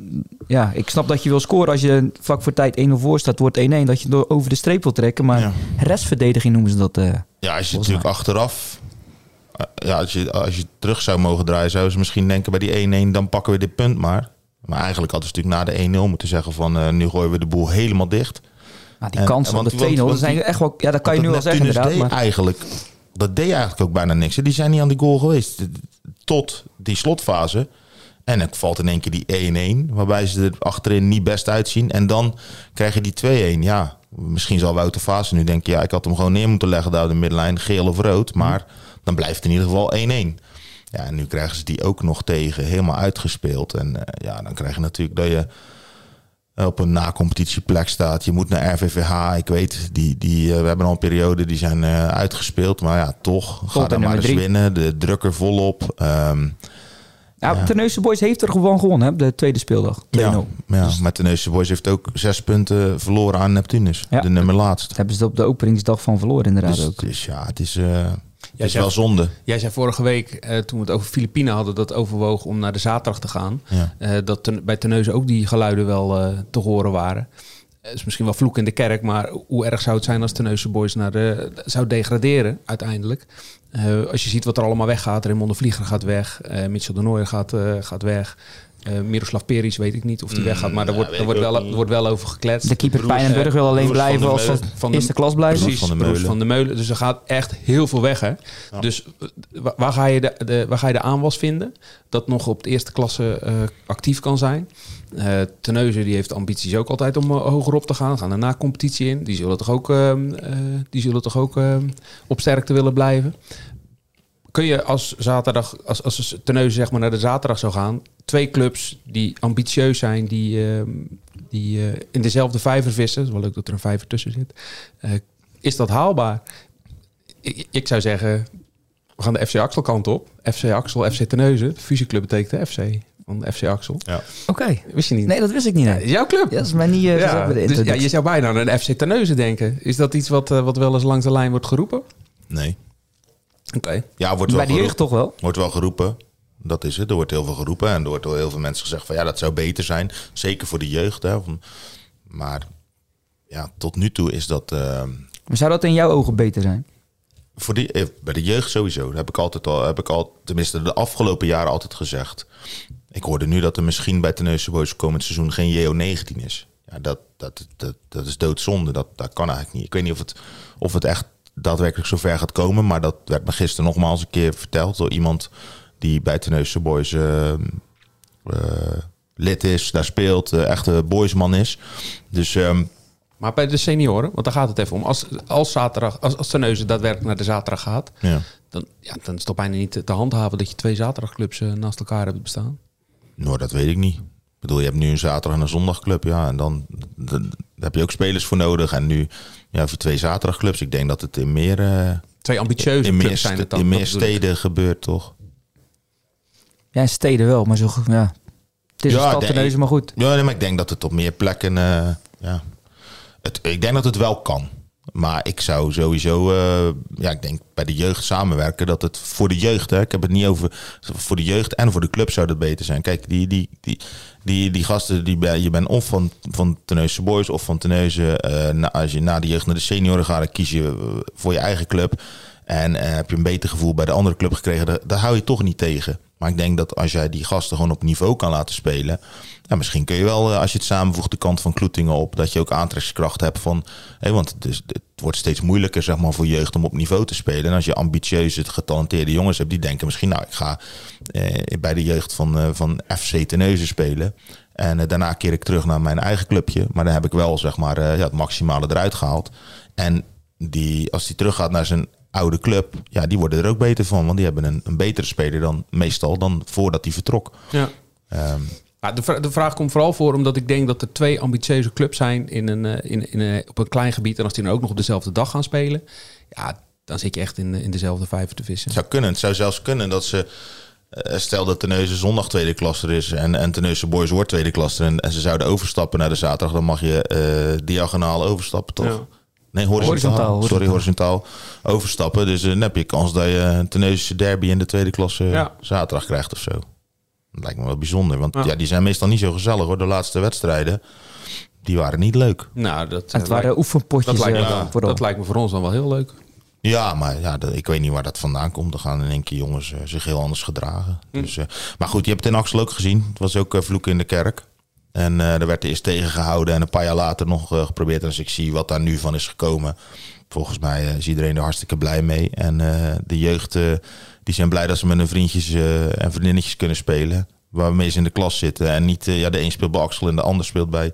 ja, ik snap dat je wil scoren als je vlak voor tijd 1-0 voor staat, wordt 1-1. Dat je door over de streep wil trekken. Maar Ja. restverdediging noemen ze dat. Ja, als je natuurlijk achteraf... Ja, als je, als je terug zou mogen draaien, zouden ze misschien denken bij die 1-1, dan pakken we dit punt maar. Maar eigenlijk hadden ze natuurlijk na de 1-0 moeten zeggen van eh, nu gooien we de boel helemaal dicht. Nou, die En- kansen op de 2-0, want- dat zijn echt wel, ja, dat kan je nu wel zeggen inderdaad. deed Maar, eigenlijk, dat deed eigenlijk ook bijna niks. Die zijn niet aan die goal geweest. Tot die slotfase. En dan valt in één keer die 1-1. Waarbij ze er achterin niet best uitzien. En dan krijg je die 2-1. Ja, misschien zal Wouter Fase nu denken... ja, ik had hem gewoon neer moeten leggen daar op de middenlijn. Geel of rood. Maar dan blijft het in ieder geval 1-1. Ja, en nu krijgen ze die ook nog tegen. Helemaal uitgespeeld. En eh, ja, dan krijg je natuurlijk dat je op een na-competitieplek staat. Je moet naar RVVH. Ik weet, die, die, eh, we hebben al een periode, die zijn eh, uitgespeeld. Maar ja, toch, ga bij daar maar eens drie. winnen. De druk er volop. Ehm ja, ja. Terneuzen Boys heeft er gewoon gewonnen, hè, de tweede speeldag. 2-0. ja, ja, maar Tennessee Boys heeft ook zes punten verloren aan Neptunus. Ja. De nummer laatst. Hebben ze op de openingsdag van verloren inderdaad Dus, ook. dus ja, het is, eh, het is zei- wel zonde. Jij zei vorige week, eh, toen we het over Filipijnen hadden, dat overwogen om naar de zaterdag te gaan. Ja. Eh, dat ten- bij Terneuzen ook die geluiden wel eh, te horen waren. Het is misschien wel vloek in de kerk, maar hoe erg zou het zijn als Terneuzen Boys naar de, zou degraderen uiteindelijk? Als je ziet wat er allemaal weggaat, Raymond de Vlieger gaat weg, Mitchell de Nooijer gaat, gaat weg. Eh Miroslav Peris weet ik niet of die weggaat, maar er ja, wordt, er wordt, wel, wordt wel over gekletst. De keeper Pijnenburg eh, wil alleen Broers van blijven de als van Van de- eerste klas blijven. Precies, Van de Meulen. van de Meulen. Dus er gaat echt heel veel weg. Hè? Dus eh, wa- waar, ga je de, de, waar ga je de aanwas vinden? Dat nog op de eerste klasse eh, actief kan zijn. Eh Teneuzen die heeft ambities ook altijd om hoger op te gaan. Gaan er na competitie in. Die zullen toch ook, ehm, eh, die zullen toch ook ehm, op sterkte willen blijven. Kun je als zaterdag, als, als Teneuzen zeg maar naar de zaterdag zou gaan, twee clubs die ambitieus zijn, die, ehm, die eh, in dezelfde vijver vissen. Het is wel leuk dat er een vijver tussen zit. Eh, is dat haalbaar? Ik, ik zou zeggen, we gaan de FC Axel kant op. FC Axel, FC Terneuzen. De fusieclub betekent de FC van FC Axel. Ja. Oké. Wist je niet? Nee, dat wist ik niet. Nee. is jouw club. Ja, dat is mij niet eh, Ja, gezegd bij de dus, ja, je zou bijna aan een FC Terneuzen denken. Is dat iets wat, wat wel eens langs de lijn wordt geroepen? Nee. Oké. Ja, wordt wel, Bij de jeugd toch wel? wordt wel geroepen. Dat is het. Er wordt heel veel geroepen. En er wordt door heel veel mensen gezegd van ja, dat zou beter zijn. Zeker voor de jeugd. Hè. Maar ja, tot nu toe is dat... ehm, Maar zou dat in jouw ogen beter zijn? Voor die, eh, bij de jeugd sowieso. Dat heb ik altijd al, heb ik al, tenminste de afgelopen jaren altijd gezegd. Ik hoorde nu dat er misschien bij Tenneuzen Boys komend seizoen geen JO19 is. Ja, dat, dat, dat, dat is doodzonde. Dat, dat kan eigenlijk niet. Ik weet niet of het, of het echt daadwerkelijk zover gaat komen. Maar dat werd me gisteren nogmaals een keer verteld door iemand die bij Tenneuzen Boys eh, eh, lid is, daar speelt, eh, echte boysman is. Dus ehm, Maar bij de senioren, want daar gaat het even om. Als, als, zaterdag, als, als Terneuzen daadwerkelijk naar de zaterdag gaat... ja. Dan, ja, dan is het toch bijna niet te handhaven dat je twee zaterdagclubs naast elkaar hebt bestaan. Nou, dat weet ik niet. Ik bedoel, je hebt nu een zaterdag en een zondagclub. Ja, en dan, dan daar heb je ook spelers voor nodig. En nu ja, voor twee zaterdagclubs. Ik denk dat het in meer, eh, Twee ambitieuze in meer, clubs zijn het dan. in meer steden gebeurt, toch? Ja, in steden wel, maar zo, ja. Het is Ja, een stad maar goed. Ja, nee, maar ik denk dat het op meer plekken... eh, ja, het, ik denk dat het wel kan. Maar ik zou sowieso, eh, ja, ik denk bij de jeugd samenwerken dat het voor de jeugd, hè, ik heb het niet over voor de jeugd en voor de club zou dat beter zijn. Kijk, die, die, die, die, die gasten, die je bent of van, van Tenneuzen Boys of van Tenneuzen. eh, als je na de jeugd naar de senioren gaat, dan kies je eh, voor je eigen club. En heb je een beter gevoel bij de andere club gekregen, daar hou je toch niet tegen. Maar ik denk dat als jij die gasten gewoon op niveau kan laten spelen. Misschien kun je wel, eh, als je het samenvoegt, de kant van Kloetingen op. Dat je ook aantrekkingskracht hebt van. Want het, wordt steeds moeilijker zeg maar, voor jeugd om op niveau te spelen. En als je ambitieuze, getalenteerde jongens hebt, die denken misschien, nou, ik ga eh, bij de jeugd van, eh, van FC Teneuzen spelen. En eh, daarna keer ik terug naar mijn eigen clubje. Maar dan heb ik wel zeg maar, ja, het maximale eruit gehaald. En die, als die teruggaat naar zijn oude club, ja, die worden er ook beter van. Want die hebben een, een betere speler dan meestal dan voordat hij vertrok. Ja. Ja, de, vra- de vraag komt vooral voor omdat ik denk dat er twee ambitieuze clubs zijn in een, eh, in, in een, op een klein gebied. En als die dan ook nog op dezelfde dag gaan spelen, ja, dan zit je echt in, in dezelfde vijver te vissen. het zou kunnen. Het zou zelfs kunnen dat ze. eh, Stel dat Tenneuzen zondag tweede klasser is en, en Tenneuzen Boys wordt tweede klasser en, en ze zouden overstappen naar de zaterdag, dan mag je eh, diagonaal overstappen, toch? Ja. Nee, horizontaal. Horizontaal, Sorry, horizontaal overstappen. Dus eh, dan heb je kans dat je een Teneuzense derby in de tweede klasse Ja. zaterdag krijgt of zo. Dat lijkt me wel bijzonder, want Ja. ja. die zijn meestal niet zo gezellig hoor. De laatste wedstrijden, die waren niet leuk. Nou, dat, Het eh, waren lijkt, oefenpotjes dat, lijkt me, eh, dat lijkt me voor ons dan wel heel leuk. Ja, maar ja, dat- ik weet niet waar dat vandaan komt. Dan gaan in één keer jongens eh, zich heel anders gedragen. Hm. Dus, eh, maar goed, je hebt het in Axel ook gezien. Het was ook eh, vloeken in de kerk. En eh er werd eerst tegengehouden en een paar jaar later nog eh, geprobeerd. En als ik zie wat daar nu van is gekomen, volgens mij eh, is iedereen er hartstikke blij mee. En de jeugd, die zijn blij dat ze met hun vriendjes en vriendinnetjes kunnen spelen. Waarmee ze in de klas zitten. En niet, ja, de een speelt bij Axel en de ander speelt bij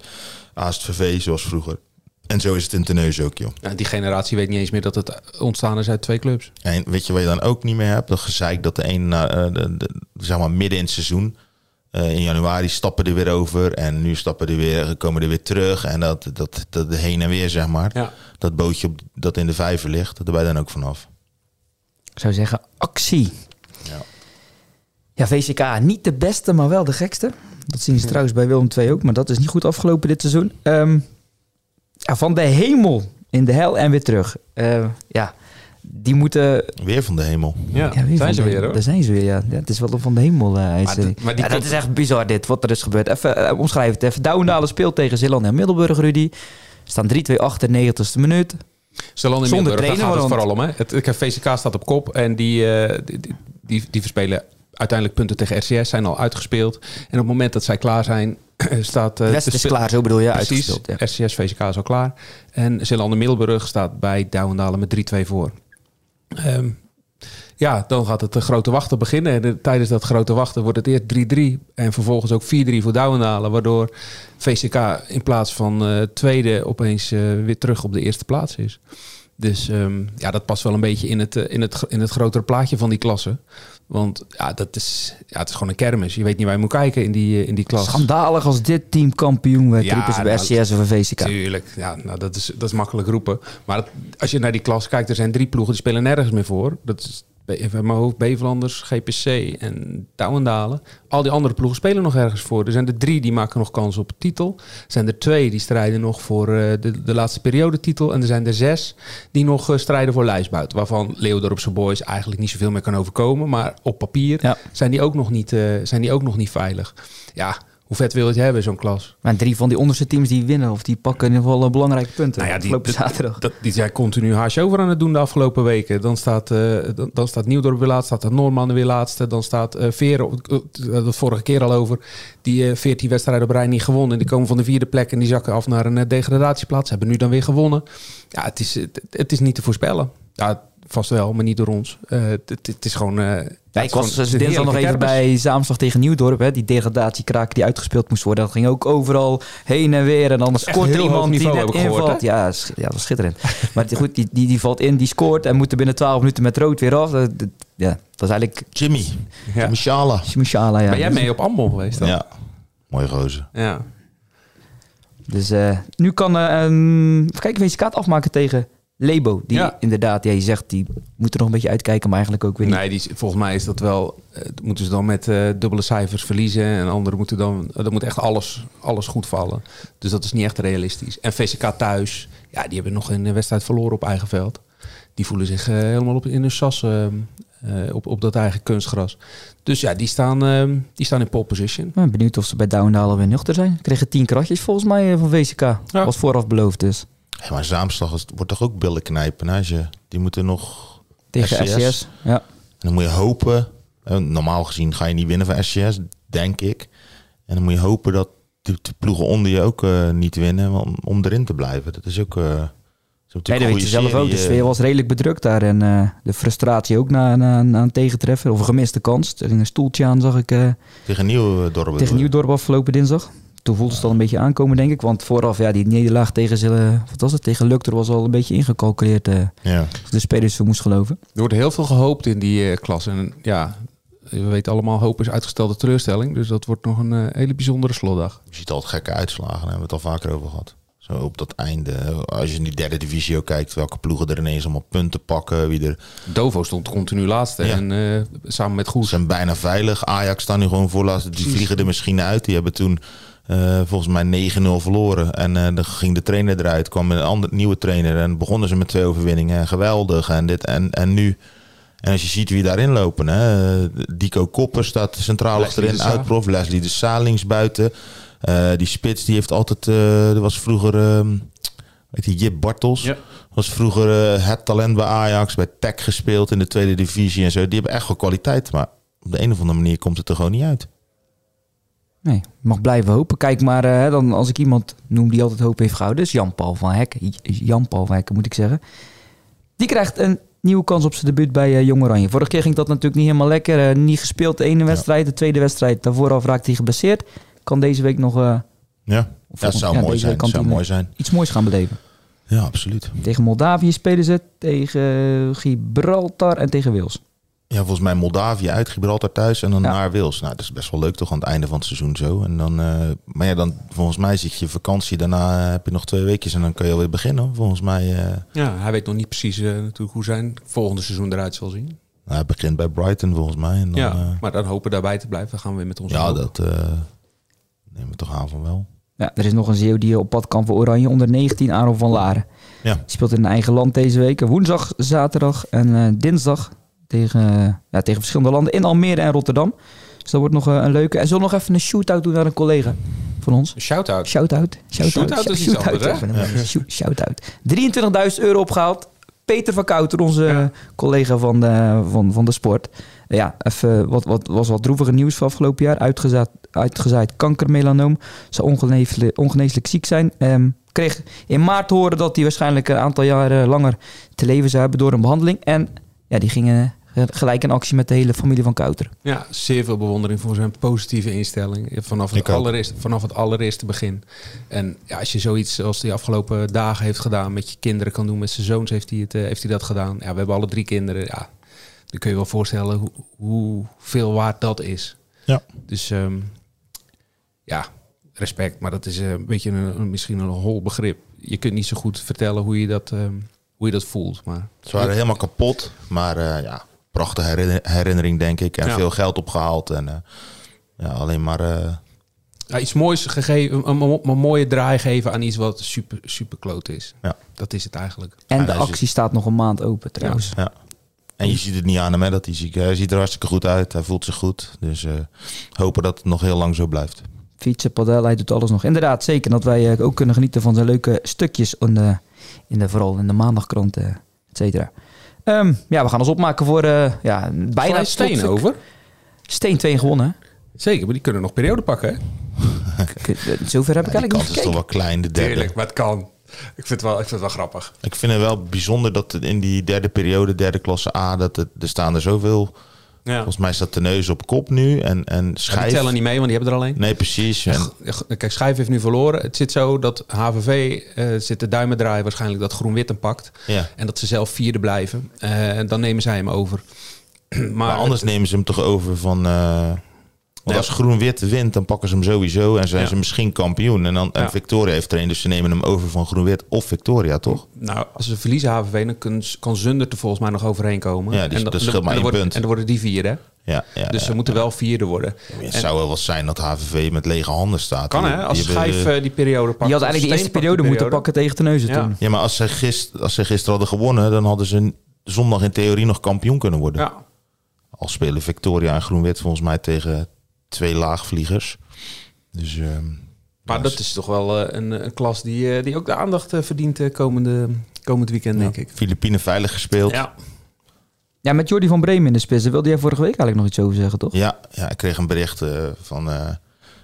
ASTVV, zoals vroeger. En zo is het in Tenneuzen ook, joh. Ja, die generatie weet niet eens meer dat het ontstaan is uit twee clubs. En weet je wat je dan ook niet meer hebt? Dat gezeik dat de een, eh, de, de- zeg maar midden in het seizoen, in januari stappen er weer over en nu stappen er weer, komen er weer terug en dat, dat, dat heen en weer zeg maar. Ja. Dat bootje op, dat in de vijver ligt, daar ben je dan ook vanaf. Ik zou zeggen, actie. Ja. Ja, VCK niet de beste, maar wel de gekste. Dat zien ze trouwens bij Willem II ook, maar dat is niet goed afgelopen dit seizoen. Ehm, ja, van de hemel in de hel en weer terug. Eh, ja, die moeten... Weer van de hemel. Ja, Ja, zijn van ze de- weer hoor. Daar zijn ze weer, ja. ja het is wel van de hemel uh, Maar dat- maar die ja, dat is echt bizar dit, wat er is gebeurd. Even eh, omschrijf het even. Douwendalen speelt tegen Zeeland en Middelburg, Rudy. Staan 3-2 achter, 90ste minuut. Zeeland in Zonder Middelburg, daar gaat het vooral om. Hè? Het, het VCK staat op kop en die, eh, die, die, die, die verspelen uiteindelijk punten tegen RCS, zijn al uitgespeeld. En op het moment dat zij klaar zijn, staat... eh, West de is klaar, zo bedoel je, Precies, uitgespeeld. Ja. RCS, VCK is al klaar. En Zeeland in Middelburg staat bij Douwendalen met 3-2 voor. Ehm, ja, dan gaat het de grote wachten beginnen. En de- tijdens dat grote wachten wordt het eerst 3-3 en vervolgens ook 4-3 voor Douwendalen. Waardoor VCK in plaats van eh, tweede opeens eh, weer terug op de eerste plaats is. Dus ehm, ja, dat past wel een beetje in het, eh, in, het, in het grotere plaatje van die klasse. Want ja, dat is, ja, het is gewoon een kermis. Je weet niet waar je moet kijken in die, eh, in die klas. Schandalig als dit team kampioen werd, Ja, bij nou, RCS of VCK. Tuurlijk, ja, nou, dat, is, dat is makkelijk roepen. Maar als je naar die klas kijkt, er zijn drie ploegen die spelen nergens meer voor. Dat is mijn hoofd Bevelanders, GPC en Douwendalen. Al die andere ploegen spelen nog ergens voor. Er zijn er drie die maken nog kans op titel. Er zijn er twee die strijden nog voor eh, de, de laatste periode titel. En er zijn er zes die nog eh, strijden voor lijstbuit. Waarvan Leeuwdorpse Boys eigenlijk niet zoveel meer kan overkomen. Maar op papier Ja. zijn, die ook nog niet, eh, zijn die ook nog niet veilig. Ja, hoe vet wil je het hebben, zo'n klas? Maar drie van die onderste teams die winnen of die pakken in ieder geval eh, belangrijke punten. Nou ja, die- afgelopen zaterdag. Dat, die zijn continu haasje over aan het doen de afgelopen weken. Dan staat, eh, dan, dan staat Nieuwdorp weer laatst, staat de Noorman weer laatste. Dan staat eh Veren, eh, dat vorige keer al over, die eh 14 wedstrijden op rij niet gewonnen. En die komen van de vierde plek en die zakken af naar een eh, degradatieplaats. Hebben nu dan weer gewonnen. Ja, het is, het, het is niet te voorspellen. Ja, vast wel, maar niet door ons. Eh, het, het, is gewoon... eh, ja, ik was dus dinsdag nog even bij Zaamslag tegen Nieuwdorp. Hè, die degradatiekraak die uitgespeeld moest worden. Dat ging ook overal heen en weer. En dan echt scoort er iemand die net invalt. ja, ja, dat was schitterend. maar goed, die, die, die valt in, die scoort en moet er binnen 12 minuten met rood weer af. Dat- ja, dat is eigenlijk Jimmy, Ja. Mishala. Ja. Ben jij mee op Ambon geweest dan? Ja, mooie gozer. ja. Dus eh, nu kan eh um, even kijken, afmaken tegen Lebo. Die Ja. inderdaad, ja, je zegt, die moeten nog een beetje uitkijken, maar eigenlijk ook weer niet. Nee, die, volgens mij is dat wel. eh, moeten ze dan met eh, dubbele cijfers verliezen. En anderen moeten dan. Dan moet echt alles, alles goed vallen. Dus dat is niet echt realistisch. En VCK thuis. Ja, die hebben nog een wedstrijd verloren op eigen veld. Die voelen zich helemaal op, in hun sas. Eh, op, op dat eigen kunstgras. Dus ja, die staan, eh, die staan in pole position. Ik ben benieuwd of ze bij Douwendalen weer nuchter zijn. Kregen tien kratjes volgens mij eh, van VCK. Was vooraf beloofd dus. Ja, maar Zaamslag is- wordt toch ook billen knijpen. Hè? Als je, die moeten nog... Tegen SCS. SCS. Ja. En dan moet je hopen Eh, normaal gezien ga je niet winnen van SCS, denk ik. En dan moet je hopen dat de, de ploegen onder je ook eh, niet winnen om, om erin te blijven. Dat is ook... Nee, dat weet je zelf ook. De eh, sfeer was redelijk bedrukt daar. En eh, de frustratie ook na, na, na een tegentreffer. Of een gemiste kans. Er ging een stoeltje aan, zag ik, eh, Tegen Nieuwdorp. tegen Nieuwdorp afgelopen dinsdag. Toen voelde het al een beetje aankomen, denk ik. Want vooraf, ja, die nederlaag tegen, ze, wat was het, tegen Lukter was al een beetje ingecalculeerd. eh, Ja. als de spelers voor moest geloven. Er wordt heel veel gehoopt in die eh, klas. En ja, we weten allemaal, hoop is uitgestelde teleurstelling. Dus dat wordt nog een hele bijzondere slotdag. Je ziet altijd gekke uitslagen, daar hebben we het al vaker over gehad. Zo op dat einde. Als je in die derde divisie ook kijkt, welke ploegen er ineens allemaal punten pakken. Wie er Dovo stond continu laatste. Ja. En eh, samen met Goes. zijn bijna veilig. Ajax staan nu gewoon voorlaatste. Die vliegen er misschien uit. Die hebben toen eh, volgens mij 9-0 verloren. En eh, dan ging de trainer eruit. kwam een andere nieuwe trainer. En begonnen ze met twee overwinningen. En geweldig. En, dit, en, en nu. En als je ziet wie daarin lopen. Hè, Dico Kopper staat centraal Leslie achterin. Uitprof. Leslie de Salings buiten. Eh, die spits die heeft altijd... eh er was vroeger... ehm weet je, Jip Bartels. Ja. Was vroeger eh, het talent bij Ajax. Bij Tech gespeeld in de tweede divisie en zo. Die hebben echt wel kwaliteit. Maar op de een of andere manier komt het er gewoon niet uit. Nee, mag blijven hopen. Kijk maar, eh, dan, als ik iemand noem die altijd hoop heeft gehouden, is Jan-Paul van Hekken. Jan-Paul van Hekken, moet ik zeggen. Die krijgt een nieuwe kans op zijn debuut bij eh, Jong Oranje. Vorige keer ging dat natuurlijk niet helemaal lekker. eh, niet gespeeld de ene wedstrijd, de tweede wedstrijd. Daarvoor al raakte hij geblesseerd. Kan deze week nog eh, Ja, volgend- zou ja, mooi zijn. zou mooi zijn. iets moois gaan beleven. Ja, absoluut. Tegen Moldavië spelen ze, tegen Gibraltar en tegen Wales. Ja, volgens mij Moldavië uit, Gibraltar thuis en dan Ja. naar Wils. Nou, dat is best wel leuk toch aan het einde van het seizoen zo. En dan, eh, maar ja, dan volgens mij zit je vakantie. Daarna eh, heb je nog twee weekjes en dan kan je alweer beginnen. Volgens mij, eh, Ja, hij weet nog niet precies natuurlijk hoe zijn volgende seizoen eruit zal zien. nou, hij begint bij Brighton volgens mij. En dan, ja, maar dan hopen daarbij te blijven. Dan gaan we weer met onze ja dat eh, nemen we toch aan van wel. Ja, er is nog een Zeeuw die op pad kan voor Oranje. Onder 19, Aaron van Laren. Ja. Die speelt in eigen land deze week. Woensdag, zaterdag en eh, dinsdag tegen, eh, ja, tegen verschillende landen in Almere en Rotterdam. Dus dat wordt nog eh, een leuke. En zullen we nog even een shootout doen naar een collega van ons? Shout-out. Shoutout. Shoutout. Is iets anders, hè? Shoutout. 23.000 euro opgehaald. Peter van Kouter, onze Ja. collega van de, van, van de sport. Ja, even wat, wat was wat droevige nieuws van afgelopen jaar. Uitgezaaid, uitgezaaid kankermelanoom. Zou ongeneeslijk, ongeneeslijk ziek zijn. Ehm, kreeg in maart te horen dat hij waarschijnlijk een aantal jaren langer te leven zou hebben door een behandeling. En ja, die gingen gelijk in actie met de hele familie van Kouter. Ja, zeer veel bewondering voor zijn positieve instelling. Vanaf het, allereerste, vanaf het allereerste begin. En ja, als je zoiets als hij afgelopen dagen heeft gedaan met je kinderen kan doen, met zijn zoons heeft hij, het, eh, heeft hij dat gedaan. Ja, we hebben alle drie kinderen. Ja, dan kun je wel voorstellen hoe, hoeveel waard dat is. Ja. Dus ehm, ja, respect. Maar dat is eh, een beetje een, een- misschien een hol begrip. Je kunt niet zo goed vertellen hoe je dat, ehm, hoe je dat voelt. Maar Ze waren helemaal kapot, maar eh, ja, prachtige herinner- herinnering denk ik. En Ja. veel geld opgehaald en eh, ja, alleen maar... eh, Ja, iets moois gegeven, een, een, een mooie draai geven aan iets wat super, super kloot is. Ja. Dat is het eigenlijk. En de actie staat nog een maand open trouwens. Ja. En je ziet het niet aan hem hè, dat hij ziek is. Hij ziet er hartstikke goed uit. Hij voelt zich goed. Dus eh, hopen dat het nog heel lang zo blijft. Fietsen, padel, hij doet alles nog. Inderdaad, zeker dat wij eh, ook kunnen genieten van zijn leuke stukjes in de, in de vooral in de maandagkrant, eh, et cetera. Ehm, ja, we gaan ons opmaken voor eh, ja, bijna steen over. Steen 2 gewonnen. hè? Zeker, maar die kunnen nog periode pakken. Hè? Eh, Zover heb ik Ja, eigenlijk kans niet is toch gekeken. wel klein, de derde. Tuurlijk, maar het kan. Ik vind het wel, ik vind het wel grappig. Ik vind het wel bijzonder dat in die derde periode, derde klasse A, dat het, er staan er zoveel. Ja. Volgens mij staat de neus op kop nu. En, en Ja, die schijf. tellen niet mee, want die hebben er alleen. Nee, precies. En, Kijk, Schijf heeft nu verloren. Het zit zo dat HVV eh, zit de duimen draaien waarschijnlijk dat Groen-Wit hem pakt. ja. En dat ze zelf vierde blijven. Eh, En dan nemen zij hem over. maar, Maar, anders nemen ze hem toch over van. eh, want Ja. als Groen-Wit wint, dan pakken ze hem sowieso. En zijn Ja. ze misschien kampioen. En, dan, en Ja. Victoria heeft er een. Dus ze nemen hem over van Groen-Wit of Victoria, toch? Nou, als ze verliezen HVV, dan kun- kan Zunder er volgens mij nog overheen komen. Ja, die- en dan- dat scheelt maar één worden- punt. En dan worden die vierde. hè? Ja, ja, Dus ja. ze moeten wel vierde worden. Het zou wel wat zijn dat HVV met lege handen staat. Kan hè, als Schijf eh, eh, die periode pakt. Die had eigenlijk de eerste periode moeten pakken tegen Teneuzen Ja. toen. Ja, maar als ze, gist, als ze gisteren hadden gewonnen, dan hadden ze zondag in theorie nog kampioen kunnen worden. Ja, Al spelen Victoria en Groen-Wit volgens mij tegen twee laagvliegers. Dus ehm, maar ja, dat is toch wel eh, een, een klas die, eh, die ook de aandacht eh, verdient eh, komende, komend weekend, denk ik. Filipijnen veilig gespeeld. Ja. Ja, met Jordi van Bremen in de spits. Daar wilde jij vorige week eigenlijk nog iets over zeggen, toch? Ja, ja ik kreeg een bericht eh, van eh,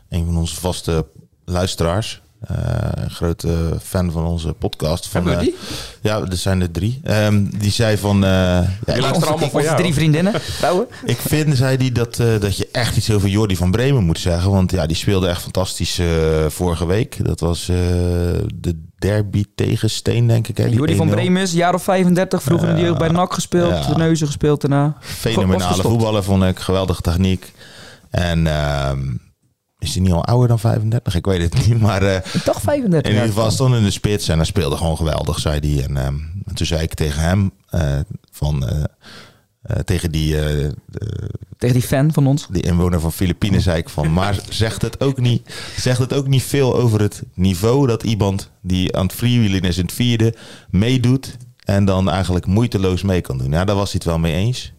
een van onze vaste luisteraars. Eh, een grote fan van onze podcast. Van, Hebben we die? ja, er zijn er drie. Ehm, die zei van... eh, ja, Die allemaal voor Onze jou. drie vriendinnen, vrouwen. ik vind, zei die, dat, eh, dat je echt iets over Jordi van Bremen moet zeggen. Want ja, die speelde echt fantastisch eh, vorige week. Dat was eh, de derby tegen Steen, denk ik. Hè, die Jordi van 1-0. Bremen is jaar of 35. Vroeger in de jeugd bij NAC gespeeld. Ja. Neuzen gespeeld daarna. Fenomenale voetballer, vond ik. Geweldige techniek. En ehm, is hij niet al ouder dan 35? Ik weet het niet. Maar eh, dacht 35 in ieder geval stond in de spits en hij speelde gewoon geweldig, zei hij. En, ehm, en toen zei ik tegen hem, eh, van, eh, tegen die, Tegen die fan van ons. die inwoner van Filipijnen, zei ik van, maar zegt het, ook niet, zegt het ook niet veel over het niveau dat iemand die aan het freewheelen is in het vierde meedoet en dan eigenlijk moeiteloos mee kan doen. Ja, daar was hij het wel mee eens.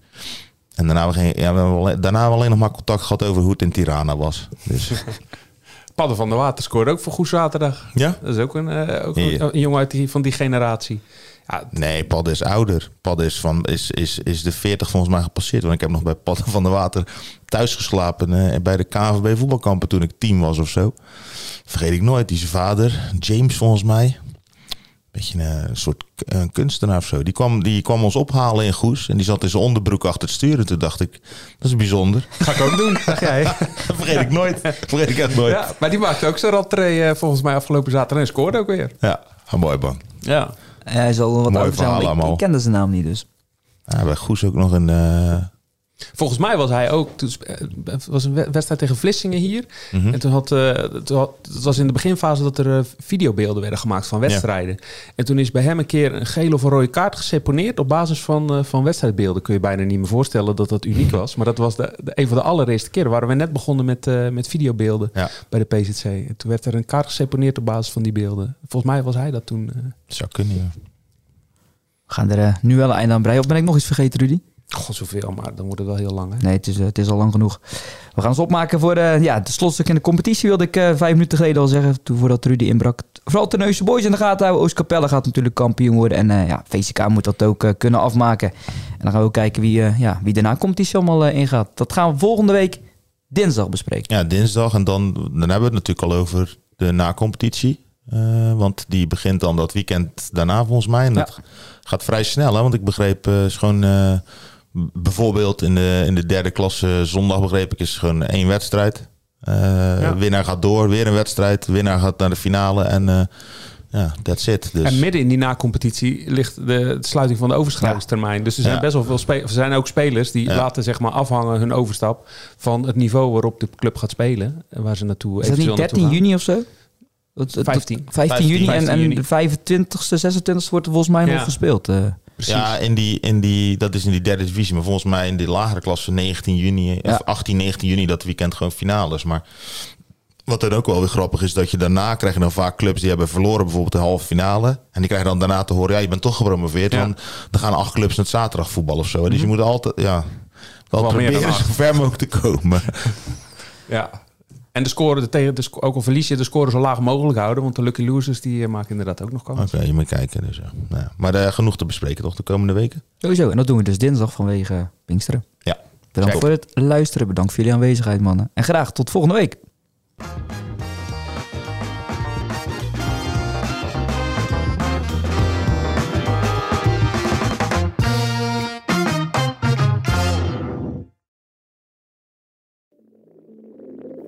En daarna, we gingen, ja, we hebben alleen, daarna hebben we alleen nog maar contact gehad over hoe het in Tirana was. Dus, Padden van der Water scoorde ook voor Goed Zaterdag. ja? Dat is ook een, eh, ook Ja. een, een jongen uit die, van die generatie. Ja, Nee, Pad is ouder. Pad is, van, is, is, is de 40 volgens mij gepasseerd. Want ik heb nog bij Pad van der Water thuis geslapen. eh, bij de KNVB voetbalkampen toen ik tien was of zo. Vergeet ik nooit. Die zijn vader, James volgens mij. Beetje een, een soort eh, kunstenaar of zo. Die kwam, die kwam ons ophalen in Goes. En die zat in zijn onderbroek achter het stuur. En toen dacht ik, dat is bijzonder. ga ik ook doen, zeg jij. Dat vergeet ik nooit. Vergeet ik echt nooit. Ja, Ja, maar die maakte ook zijn rattree eh, volgens mij afgelopen zaterdag en scoorde ook weer. een mooi man. Ja. Hij is al wat Mooi ouder zijn. Ik, allemaal. ik kende zijn naam niet dus. Ja, bij Goes ook nog een... eh, Volgens mij was hij ook. toen eh, Het was een we- wedstrijd tegen Vlissingen hier. mhm. En toen had, eh, toen had. Het was in de beginfase dat er eh, videobeelden werden gemaakt van wedstrijden. En toen is bij hem een keer een gele of een rode kaart geseponeerd. op basis van, eh, van wedstrijdbeelden. Kun je bijna niet meer voorstellen dat dat uniek was. Maar dat was de, de- een van de allereerste keren. Waren we net begonnen met, eh, met videobeelden Ja. bij de PZC. En toen werd er een kaart geseponeerd op basis van die beelden. Volgens mij was hij dat toen. eh. Zou kunnen, ja. We gaan er eh, nu wel een einde aan breien. Of ben ik nog iets vergeten, Rudy? God, zoveel, maar dan wordt het wel heel lang. Hè? Nee, het is, eh, het is al lang genoeg. We gaan ons opmaken voor eh, ja, de slotstuk in de competitie, wilde ik eh, vijf minuten geleden al zeggen. Toen voordat Rudy inbrak. Vooral Terneuzen Boys in de gaten houden. Oostkapelle gaat natuurlijk kampioen worden. En eh, ja, VCK moet dat ook kunnen afmaken. En dan gaan we ook kijken wie, eh, ja, wie daarna competitie allemaal ingaat. Dat gaan we volgende week dinsdag bespreken. Ja, dinsdag. En dan, dan hebben we het natuurlijk al over de na-competitie. Eh, want die begint dan dat weekend daarna volgens mij. En dat gaat vrij snel. Hè? Want ik begreep eh, is gewoon... eh, bijvoorbeeld in de, in de derde klasse zondag begreep ik is gewoon één wedstrijd. Eh, Ja. Winnaar gaat door, weer een wedstrijd. Winnaar gaat naar de finale. En eh, ja, that's it. Dus, En midden in die na-competitie ligt de, de sluiting van de overschrijvingstermijn. Dus er zijn Ja. best wel veel spelers. Er zijn ook spelers die Ja. laten zeg maar afhangen hun overstap van het niveau waarop de club gaat spelen. En waar ze naartoe Is dat niet eventueel 13 naartoe gaan. juni of zo? Dat- dat- 15. 15 juni 15 en, en juni. de 25ste, 26ste wordt er volgens mij Ja. nog gespeeld. eh. Precies. Ja, in die, in die, dat is in die derde divisie. Maar volgens mij in de lagere klasse 19 juni, Ja. of 18, 19 juni, dat weekend gewoon finales. Maar wat dan ook wel weer grappig is, dat je daarna krijg je dan vaak clubs die hebben verloren, bijvoorbeeld de halve finale. En die krijgen dan daarna te horen, ja, je bent toch gepromoveerd. Ja. Want dan gaan acht clubs naar het zaterdag voetbal of zo. Dus je moet altijd, ja, wel proberen zo ver mogelijk te komen. Ja. En de score, de tegen, de, ook al verlies je, de score zo laag mogelijk houden. Want de lucky losers die eh, maken inderdaad ook nog kans. Oké, je moet kijken. Dus, ja. Nou ja. Maar eh, genoeg te bespreken toch de komende weken? Sowieso. En dat doen we dus dinsdag vanwege Pinksteren. Ja. Bedankt Check. voor het luisteren. Bedankt voor jullie aanwezigheid, mannen. En graag tot volgende week.